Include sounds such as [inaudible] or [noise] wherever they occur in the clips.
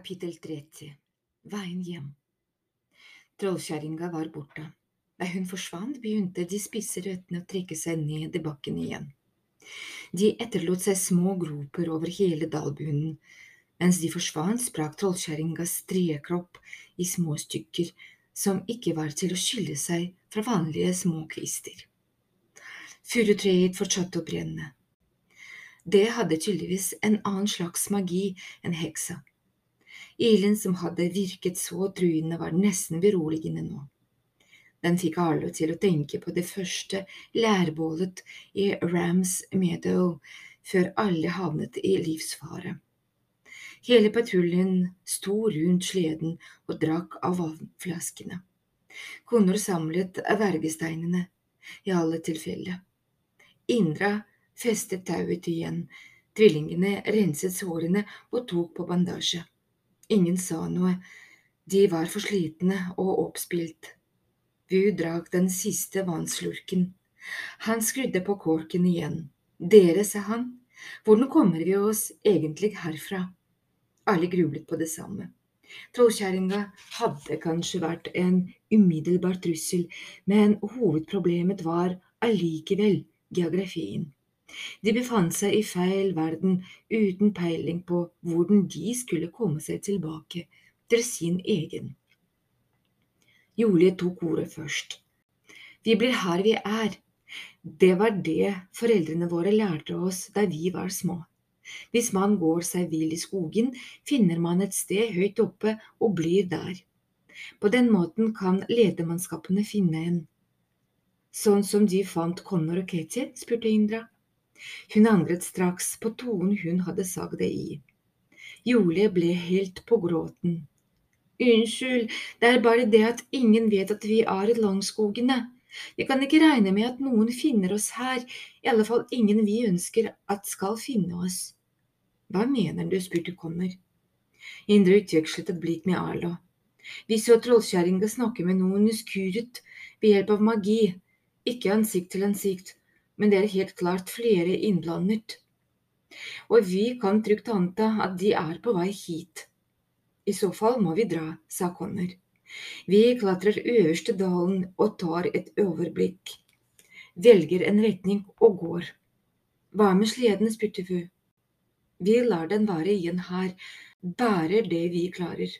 Kapittel 30 Veien hjem Trollkjerringa var borte. Da hun forsvant, begynte de spisse røttene å trekke seg ned i bakken igjen. De etterlot seg små groper over hele dalbunnen. Mens de forsvant, sprakk trollkjerringas trekropp i små stykker som ikke var til å skille seg fra vanlige små kvister. Furutreet fortsatte å brenne. Det hadde tydeligvis en annen slags magi enn heksa. Ilden som hadde virket så truende, var nesten beroligende nå. Den fikk alle til å tenke på det første lærbålet i Rams Meadow før alle havnet i livsfare. Hele patruljen sto rundt sleden og drakk av vannflaskene. Konor samlet vergesteinene, i alle tilfeller. Indra festet tauet igjen, tvillingene renset sårene og tok på bandasje. Ingen sa noe, de var for slitne og oppspilt. Vu drakk den siste vannslurken. Han skrudde på korken igjen. Dere, sa han, hvordan kommer vi oss egentlig herfra? Alle grublet på det samme. Trollkjerringa hadde kanskje vært en umiddelbar trussel, men hovedproblemet var allikevel geografien. De befant seg i feil verden uten peiling på hvordan de skulle komme seg tilbake til sin egen. Julie tok ordet først. Vi blir her vi er. Det var det foreldrene våre lærte oss da vi var små. Hvis man går seg vill i skogen, finner man et sted høyt oppe og blir der. På den måten kan ledemannskapene finne en. Sånn som de fant Connor og Katie? spurte Indra. Hun angret straks på tonen hun hadde sagt det i. Julie ble helt på gråten. Unnskyld, det er bare det at ingen vet at vi er i langskogene. Vi kan ikke regne med at noen finner oss her, i alle fall ingen vi ønsker at skal finne oss. Hva mener du, spurte Kommer. Indre utvekslet et blikk med Arlo. Vi så trollkjerringa snakke med noen skuret ved hjelp av magi, ikke ansikt til ansikt men det er helt klart flere innblandet. Og vi kan trygt anta at de er på vei hit. I så fall må vi dra, sa Connor. Vi klatrer øverste dalen og tar et overblikk, velger en retning og går. Hva med sleden, spurte Fu. Vi lar den være igjen her, bærer det vi klarer.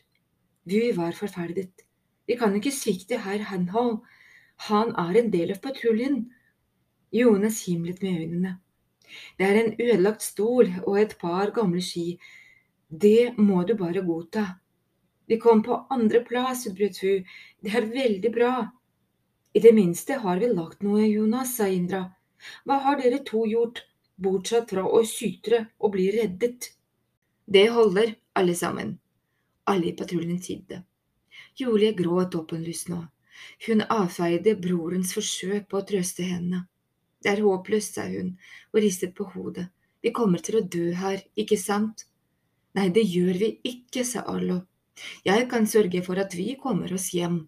Vi var forferdet. Vi kan ikke svikte herr Hanhall, han er en del av patruljen, Jonas himlet med øynene. Det er en ødelagt stol og et par gamle ski. Det må du bare godta. Vi kom på andreplass, utbrøt hun. Det er veldig bra. I det minste har vi lagt noe, Jonas, sa Indra. Hva har dere to gjort, bortsett fra å sytre og bli reddet? Det holder, alle sammen. Alle i patruljen tidde. Julie gråt åpenlyst nå. Hun avfeide brorens forsøk på å trøste henne. Det er håpløst, sa hun og ristet på hodet. Vi kommer til å dø her, ikke sant? Nei, det gjør vi ikke, sa Arlo. Jeg kan sørge for at vi kommer oss hjem.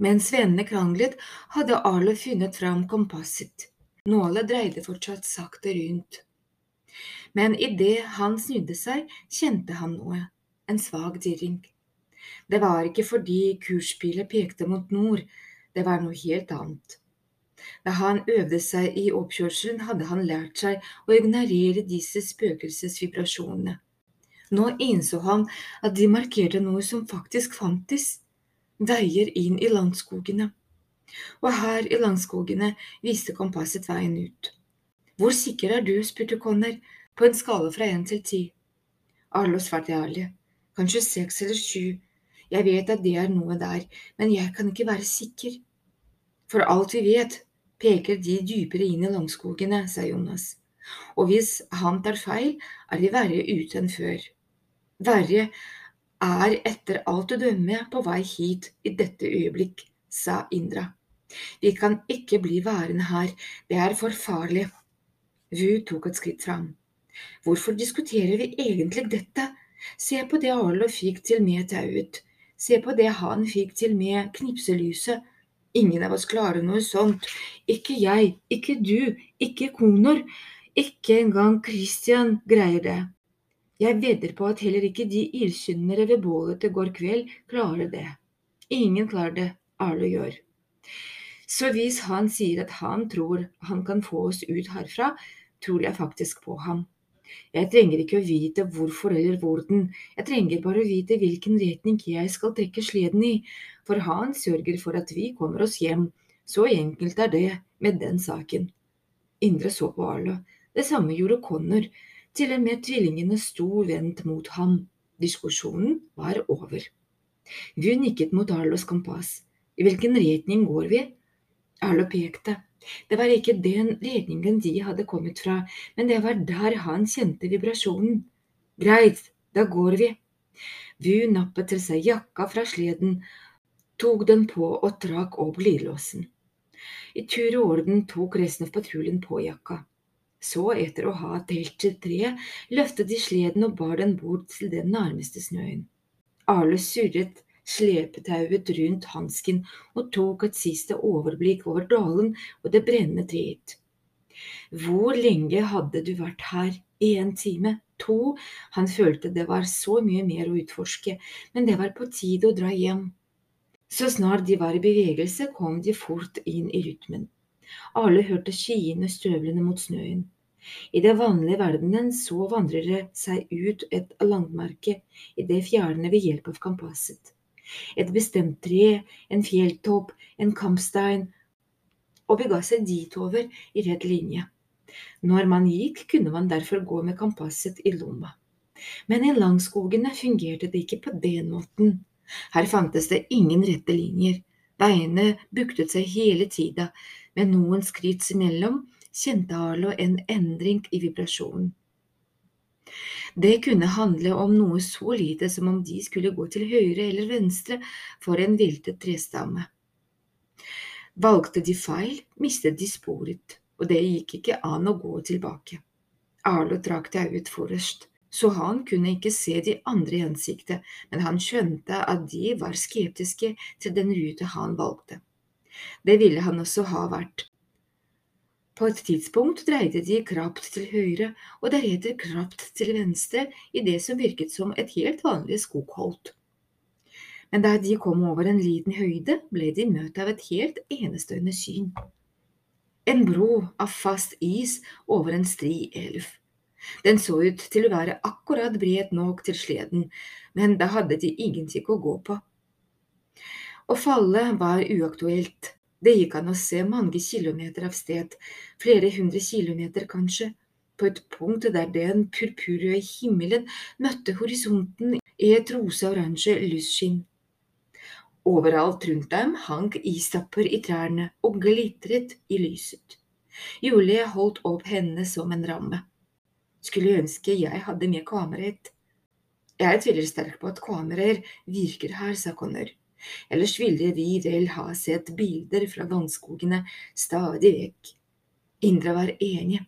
Mens vennene kranglet, hadde Arlo funnet fram kompasset. Nåla dreide fortsatt sakte rundt. Men idet han snudde seg, kjente han noe, en svak dirring. Det var ikke fordi kurspilet pekte mot nord, det var noe helt annet. Da han øvde seg i oppkjørselen, hadde han lært seg å ignorere disse spøkelsesvibrasjonene. Nå innså han at de markerte noe som faktisk fantes, veier inn i landskogene. Og her i landskogene viste kompasset veien ut. Hvor sikker er du, spurte Conner, på en skala fra én til ti. Arlo svarte ærlig, kanskje seks eller sju, jeg vet at det er noe der, men jeg kan ikke være sikker. For alt vi vet, peker de dypere inn i langskogene, sa Jonas, og hvis han tar feil, er de verre ute enn før. Verre er etter alt å dømme på vei hit i dette øyeblikk, sa Indra. Vi kan ikke bli værende her, det er for farlig. Vu tok et skritt fram. Hvorfor diskuterer vi egentlig dette? Se på det Arlo fikk til med tauet, se på det han fikk til med knipselyset, Ingen av oss klarer noe sånt. Ikke jeg, ikke du, ikke Konor. Ikke engang Christian greier det. Jeg vedder på at heller ikke de illskyndere ved bålet til går kveld klarer det. Ingen klarer det, Arlo gjør. Så hvis han sier at han tror han kan få oss ut herfra, tror jeg faktisk på ham. Jeg trenger ikke å vite hvorfor eller hvordan, jeg trenger bare å vite hvilken retning jeg skal trekke sleden i, for han sørger for at vi kommer oss hjem, så enkelt er det med den saken. Indre så på Arlo, det samme gjorde Connor, til og med tvillingene sto vendt mot ham. Diskusjonen var over. Vi nikket mot Arlos kompass. I hvilken retning går vi? Arlo pekte. Det var ikke den retningen de hadde kommet fra, men det var der han kjente vibrasjonen. Greit, da går vi. Vu nappet til seg jakka fra sleden, tok den på og trakk opp glidelåsen. I tur og orden tok resten av patruljen på jakka. Så, etter å ha telt til tre, løftet de sleden og bar den bort til den nærmeste snøen. Arle surret slepetauet rundt hansken og tok et siste overblikk over dalen og det brennende treet. Hvor lenge hadde du vært her? Én time? To? Han følte det var så mye mer å utforske, men det var på tide å dra hjem. Så snart de var i bevegelse, kom de fort inn i rytmen. Alle hørte skiene støvlende mot snøen. I det vanlige verdenen så vandrer det seg ut et landmerke i det fjerne ved hjelp av kompasset. Et bestemt tre, en fjelltopp, en kampstein, og bega seg ditover i rett linje. Når man gikk, kunne man derfor gå med kompasset i lomma. Men i langskogene fungerte det ikke på den måten. Her fantes det ingen rette linjer. Veiene buktet seg hele tida, med noen skritt imellom kjente Arlo en endring i vibrasjonen. Det kunne handle om noe så lite som om de skulle gå til høyre eller venstre for en viltet trestamme. Valgte de feil, mistet de sporet, og det gikk ikke an å gå tilbake. Arlo trakk det ut forrest så han kunne ikke se de andre i ansiktet, men han skjønte at de var skeptiske til den rute han valgte. Det ville han også ha vært. På et tidspunkt dreide de krapt til høyre og deretter krapt til venstre i det som virket som et helt vanlig skogholt. Men da de kom over en liten høyde, ble de møtt av et helt enestående syn. En bro av fast is over en stri elv. Den så ut til å være akkurat bred nok til sleden, men da hadde de ingenting å gå på. Å falle var uaktuelt. Det gikk an å se mange kilometer av sted, flere hundre kilometer kanskje, på et punkt der den purpurrøde himmelen møtte horisonten i et rosa-oransje lysskinn. Overalt rundt dem hang istapper i trærne og glitret i lyset. Julie holdt opp hendene som en ramme. Skulle ønske jeg hadde med kameraet. Jeg tviler sterkt på at kameraer virker her, sa Connor. Ellers ville vi vel ha sett bilder fra vannskogene stadig vekk. Indra var enig.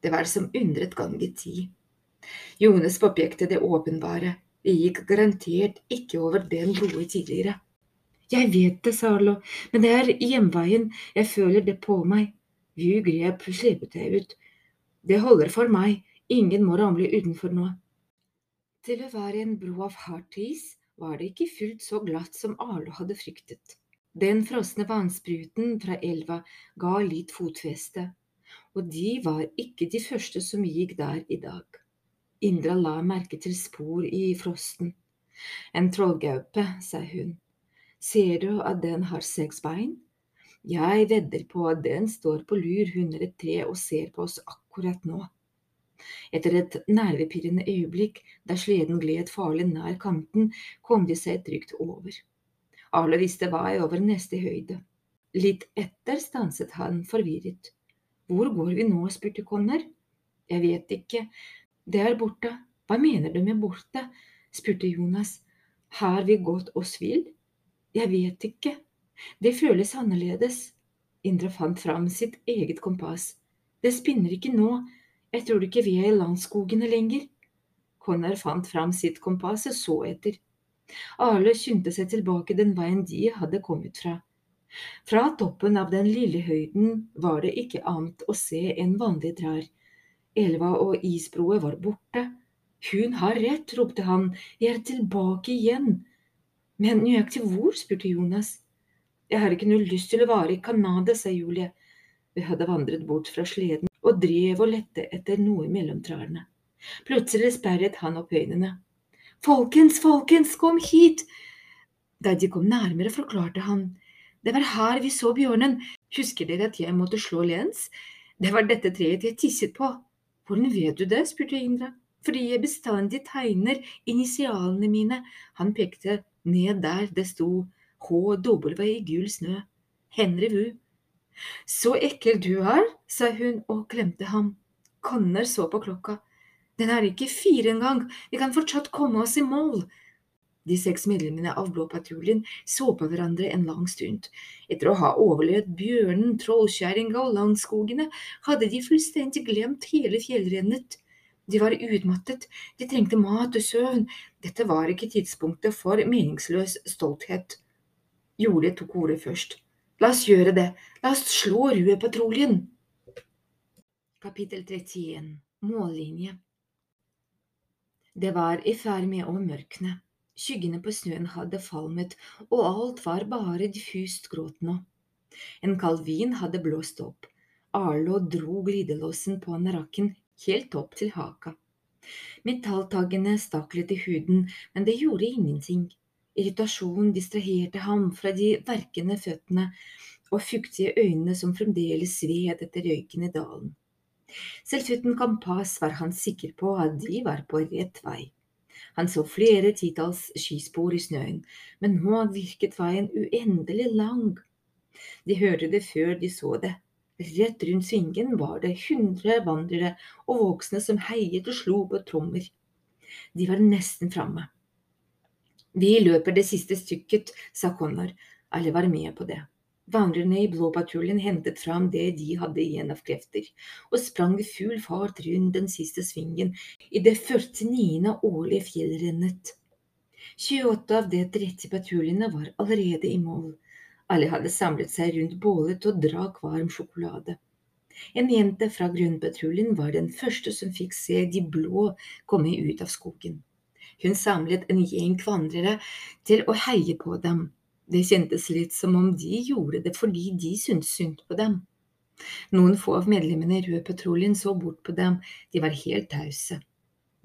Det var som undret gang i ti. Jones påpekte det åpenbare. Vi gikk garantert ikke over den broa tidligere. Jeg vet det, sa Arlo, men det er hjemveien, jeg føler det på meg. Vi grep slepetauet. Det holder for meg, Ingen må ramle utenfor nå. Til å være en bro av hardt is var det ikke fullt så glatt som Arlo hadde fryktet. Den frosne vannspruten fra elva ga litt fotfeste, og de var ikke de første som gikk der i dag. Indra la merke til spor i frosten. En trollgaupe, sa hun. Ser du at den har seks bein? Jeg vedder på at den står på lur under et tre og ser på oss akkurat nå. Etter et nervepirrende øyeblikk der sleden gled farlig nær kanten, kom de seg trygt over. Arle visste vei over neste høyde. Litt etter stanset han forvirret. Hvor går vi nå? spurte Connor. Jeg vet ikke. Det er borte. Hva mener du med borte? spurte Jonas. Har vi gått oss vill? Jeg vet ikke. Det føles annerledes. Indre fant fram sitt eget kompass. Det spinner ikke nå, jeg tror ikke vi er i landskogene lenger. Connor fant fram sitt kompass og så etter. Arle skyndte seg tilbake den veien de hadde kommet fra. Fra toppen av den lille høyden var det ikke annet å se enn vanlige trær. Elva og isbroet var borte. Hun har rett, ropte han, jeg er tilbake igjen. Men nøyaktig hvor? spurte Jonas. Jeg har ikke noe lyst til å være i Canada, sa Julie. Vi hadde vandret bort fra sleden og drev og lette etter noe mellom trærne. Plutselig sperret han opp øynene. Folkens, folkens, kom hit! Da de kom nærmere, forklarte han. Det var her vi så bjørnen. Husker dere at jeg måtte slå lens? Det var dette treet jeg tisset på. Hvordan vet du det? spurte Indra fordi jeg bestandig tegner initialene mine. Han pekte ned der det sto HW i gul snø. Henry Wu. Så ekkel du er, sa hun og klemte ham. Connor så på klokka. Den er ikke fire engang, vi kan fortsatt komme oss i mål. De seks medlemmene av Blåpatruljen så på hverandre en lang stund. Etter å ha overlevd bjørnen, trollkjerringa og langskogene, hadde de fullstendig glemt hele fjellrennet. De var utmattet, de trengte mat og søvn. Dette var ikke tidspunktet for meningsløs stolthet. Jole tok ordet først. La oss gjøre det, la oss slå Rue-patruljen. Kapittel 31 Mållinje Det var i ferd med å mørkne. Skyggene på snøen hadde falmet, og alt var bare diffust gråt nå. En kald vin hadde blåst opp. Arlo dro glidelåsen på narakken helt opp til haka. Metalltaggene stakk litt i huden, men det gjorde ingenting. Irritasjonen distraherte ham fra de verkende føttene og fuktige øynene som fremdeles sved etter røyken i dalen. Selv uten kampas var han sikker på at de var på rett vei. Han så flere titalls skispor i snøen, men nå virket veien uendelig lang. De hørte det før de så det. Rett rundt svingen var det hundre vandrere og voksne som heiet og slo på trommer. De var nesten framme. Vi løper det siste stykket, sa Connor. Alle var med på det. Vandrerne i blåpatruljen hentet fram det de hadde igjen av krefter, og sprang i full fart rundt den siste svingen i det 49. årlige fjellrennet. 28 av de 30 patruljene var allerede i mål. Alle hadde samlet seg rundt bålet og drakk varm sjokolade. En jente fra Grønnpatruljen var den første som fikk se de blå komme ut av skogen. Hun samlet en gjeng vandrere til å heie på dem. Det kjentes litt som om de gjorde det fordi de syntes synd på dem. Noen få av medlemmene i Rødpatruljen så bort på dem, de var helt tause.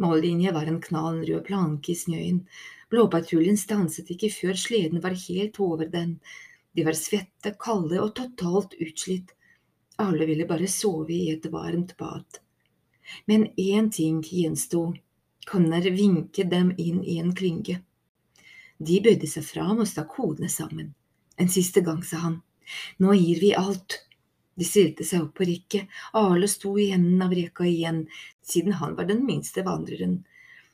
Mållinja var en knallrød planke i snøen. Blåpatruljen stanset ikke før sleden var helt over den. De var svette, kalde og totalt utslitt. Alle ville bare sove i et varmt bad. Men én ting gjensto. Connor vinket dem inn i en klynge. De bøyde seg fram og stakk hodene sammen. En siste gang, sa han. Nå gir vi alt. De stilte seg opp på rekket. Arle sto i enden av reka igjen, siden han var den minste vandreren.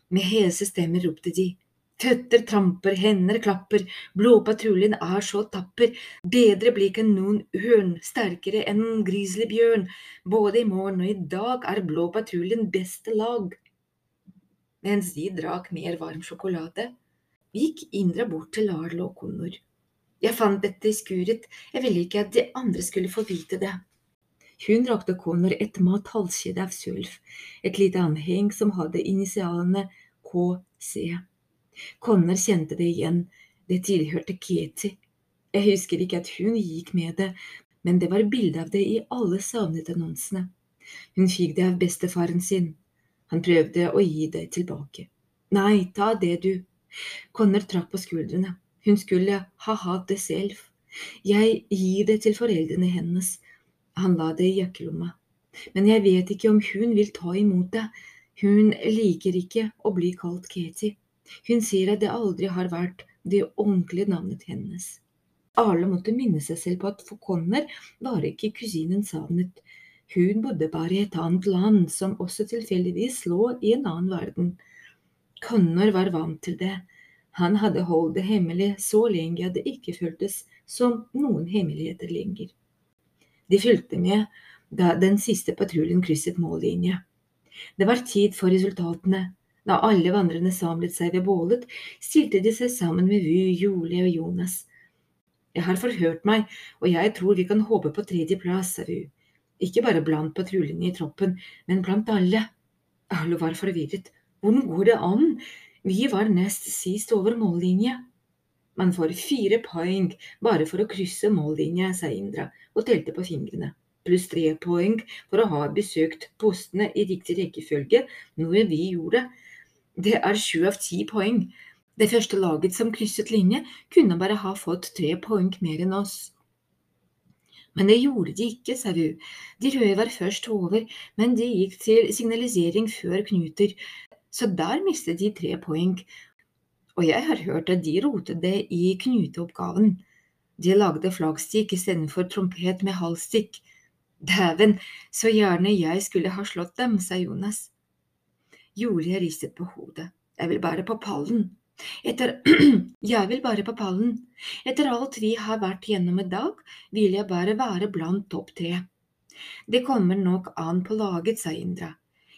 Med hese stemmer ropte de. Føtter tramper, hender klapper, blåpatruljen er så tapper, bedre blikk enn noen ørn, sterkere enn en grizzlybjørn, både i morgen og i dag er blåpatruljen beste lag. Mens de drakk mer varm sjokolade, gikk Indra bort til Larlo og Connor. Jeg fant dette i skuret, jeg ville ikke at de andre skulle få vite det. Hun rakte Connor et mat halskjede av sølv, et lite anheng som hadde initialene KC. Connor kjente det igjen, det tilhørte Katie. Jeg husker ikke at hun gikk med det, men det var bilde av det i alle savnet-annonsene. Hun fikk det av bestefaren sin. Han prøvde å gi det tilbake. Nei, ta det, du. Connor trakk på skuldrene. Hun skulle ha hatt det selv. Jeg gir det til foreldrene hennes. Han la det i jakkelomma. Men jeg vet ikke om hun vil ta imot det. Hun liker ikke å bli kalt Katie. Hun sier at det aldri har vært det ordentlige navnet hennes. Arle måtte minne seg selv på at for Connor var ikke kusinen savnet. Hun bodde bare i et annet land, som også tilfeldigvis lå i en annen verden. Connor var vant til det. Han hadde holdt det hemmelig så lenge at det ikke føltes som noen hemmeligheter lenger. De fulgte med da den siste patruljen krysset mållinje. Det var tid for resultatene. Da alle vandrerne samlet seg ved bålet, stilte de seg sammen med Vu, Julie og Jonas. Jeg har forhørt meg, og jeg tror vi kan håpe på tredjeplass, sa Vy. Ikke bare blant patruljene i troppen, men blant alle. Alle var forvirret. Hvordan går det an? Vi var nest sist over mållinje. Man får fire poeng bare for å krysse mållinja, sa Indra og telte på fingrene, pluss tre poeng for å ha besøkt postene i riktig rekkefølge, noe vi gjorde. Det er sju av ti poeng. Det første laget som krysset linje, kunne bare ha fått tre poeng mer enn oss. Men det gjorde de ikke, sa Vu. De røde var først over, men de gikk til signalisering før Knuter, så der mistet de tre poeng, og jeg har hørt at de rotet det i knuteoppgaven. De lagde flaggstikk istedenfor trompet med halvstikk. Dæven, så gjerne jeg skulle ha slått dem, sa Jonas. Julie ristet på hodet. Jeg vil bare på pallen. Etter [clears throat] Jeg vil bare på pallen. Etter alt vi har vært gjennom i dag, vil jeg bare være blant topp tre. Det kommer nok an på laget, sa Indra.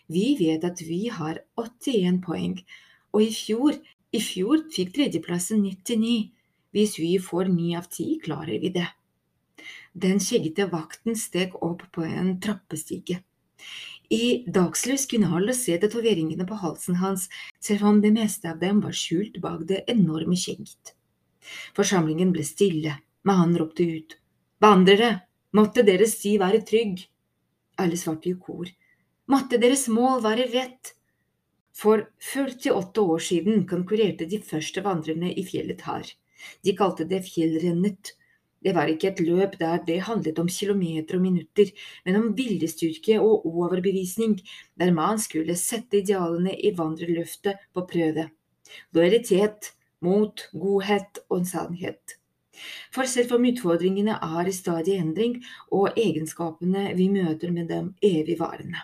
Vi vet at vi har 81 poeng, og i fjor i fjor fikk tredjeplassen 99. Hvis vi får ni av ti, klarer vi det. Den skjeggete vakten steg opp på en trappestige. I dagslys kunne alle se tatoveringene på halsen hans, selv om det meste av dem var skjult bak det enorme skjegget. Forsamlingen ble stille, men han ropte ut. Vandrere, måtte deres sti være trygg. Alle svarte i kor. Måtte deres mål være rett. For 48 år siden konkurrerte de første vandrerne i fjellet her. De kalte det fjellrennet. Det var ikke et løp der det handlet om kilometer og minutter, men om viljestyrke og overbevisning, der man skulle sette idealene i vandrerløftet på prøve. Lojalitet, mot, godhet og sannhet. For selv om utfordringene er i stadig endring, og egenskapene vi møter med dem evigvarende.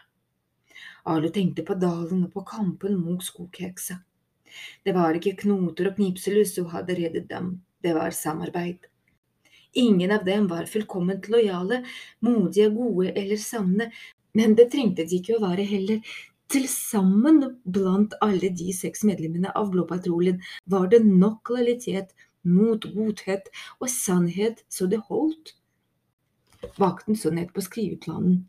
Arlo tenkte på dalen og på kampen mot skogheksa. Det var ikke knoter og knipselus som hadde reddet dem, det var samarbeid. Ingen av dem var fullkomment lojale, modige, gode eller sanne, men det trengte de ikke å være heller. Til sammen blant alle de seks medlemmene av Blåpatruljen var det nok lojalitet, mot, godhet og sannhet så det holdt. Vakten så ned på skriveplanen.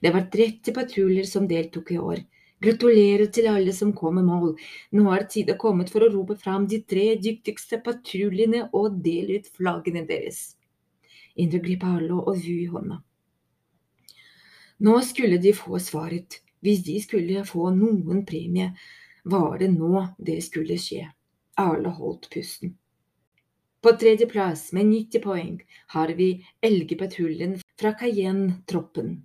Det var 30 patruljer som deltok i år. Gratulerer til alle som kom med mål. Nå er tida kommet for å rope fram de tre dyktigste patruljene og dele ut flaggene deres. Indre grep Arlo og Vu i hånda. Nå skulle de få svaret. Hvis de skulle få noen premie, var det nå det skulle skje. Arle holdt pusten. På tredje plass med 90 poeng har vi Elgepatruljen fra Cayenne-troppen.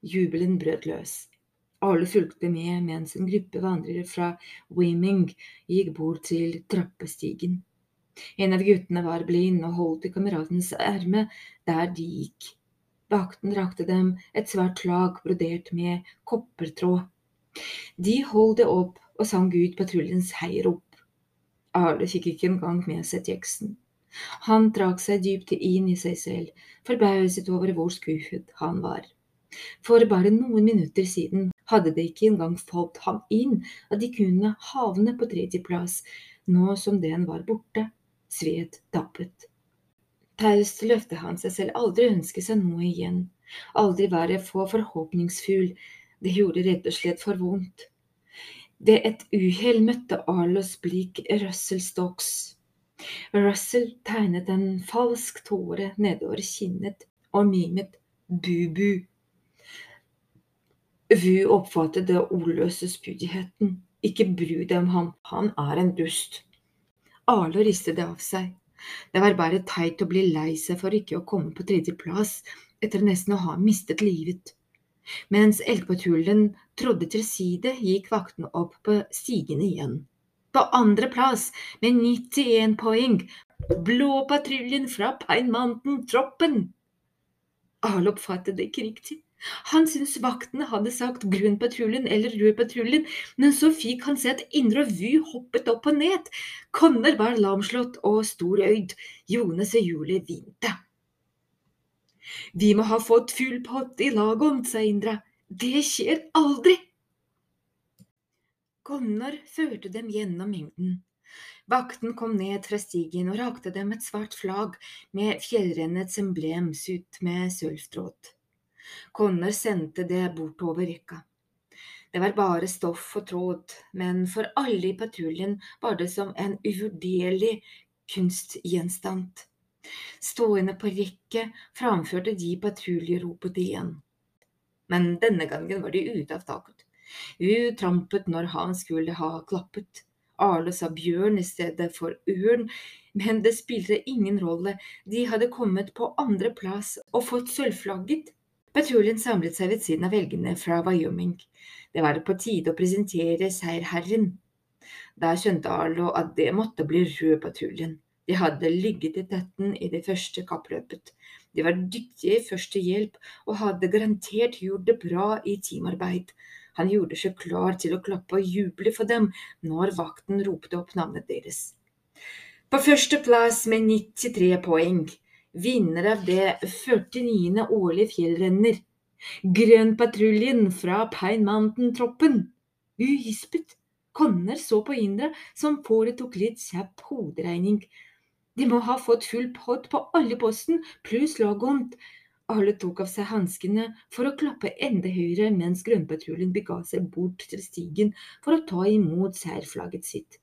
Jubelen brøt løs. Arle fulgte med mens en gruppe vandrere fra Wiming gikk bort til trappestigen. En av guttene var blind og holdt i kameratens erme der de gikk. Vakten rakte dem et svært lag brodert med koppertråd. De holdt det opp og sang ut patruljens heiarop. Arle fikk ikke engang med seg teksten. Han trakk seg dypt inn i seg selv, forbauset over hvor skuffet han var. For bare noen minutter siden hadde det ikke engang falt ham inn at de kunne havne på tredjeplass, nå som den var borte, sved tappet. Taust løfte han seg selv aldri ønske seg noe igjen, aldri være for forhåpningsfull, det gjorde rett og slett for vondt. Ved et uhell møtte Arlos blikk Russell Stocks. Russell tegnet en falsk tåre nedover kinnet og mimet bu-bu. Vu oppfattet det ordløse spydigheten. Ikke bry deg om ham, han er en dust. Arlo ristet det av seg. Det var bare teit å bli lei seg for ikke å komme på tredjeplass etter nesten å ha mistet livet. Mens elgpatruljen trådde til side, gikk vakten opp på stigen igjen. På andreplass med 91 poeng, Blåpatruljen fra Pine Mountain-troppen. Arlo oppfattet det ikke riktig. Han syntes vaktene hadde sagt Grønn-patruljen eller Rød-patruljen, men så fikk han se at Indre Vy hoppet opp og ned. Konner var lamslått og storøyd. Jonas og Julie hvinte. Vi må ha fått full pott i lagon, sa Indra. Det skjer aldri! Konner førte dem gjennom mengden. Vakten kom ned fra stigen og rakte dem et svart flagg med fjellrennets emblem sydd med sølvtråd. Konner sendte det bortover rekka. Det var bare stoff og tråd, men for alle i patruljen var det som en uvurderlig kunstgjenstand. Stående på rekke framførte de patruljeropet igjen. Men denne gangen var de ute av taket. Vu trampet når han skulle ha klappet. Arle sa bjørn i stedet for ørn, men det spilte ingen rolle, de hadde kommet på andreplass og fått sølvflagget. Patruljen samlet seg ved siden av velgerne fra Wyoming. Det var på tide å presentere seierherren. Da skjønte Arlo at det måtte bli Rød-patruljen. De hadde ligget i tetten i det første kappløpet. De var dyktige i førstehjelp og hadde garantert gjort det bra i teamarbeid. Han gjorde seg klar til å klappe og juble for dem når vakten ropte opp navnet deres. På førsteplass med 93 poeng vinner av det 49. årlige fjellrenner, Grønnpatruljen fra Pine Mountain-troppen. Uhispet, konner så på Indra, som foretok litt kjapp hoderegning. De må ha fått full pott på alle posten, pluss logoen. Alle tok av seg hanskene for å klappe enda høyere mens Grønnpatruljen bega seg bort til stigen for å ta imot særflagget sitt.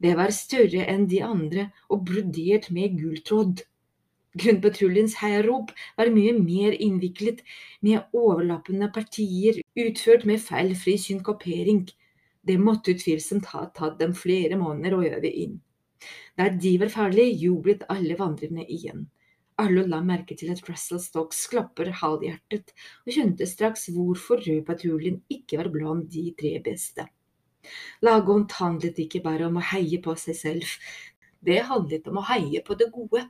Det var større enn de andre og brodert med gulltråd. Grunnpatruljens heiarop var mye mer innviklet, med overlappende partier utført med feilfri synkopering. Det måtte utvilsomt ha tatt dem flere måneder å øve inn. Der de var ferdige, jublet alle vandrerne igjen. Alle la merke til at Russell Stocks klapper halvhjertet, og skjønte straks hvorfor Rødpatruljen ikke var blant de tre beste. Lagont handlet ikke bare om å heie på seg selv, det handlet om å heie på det gode.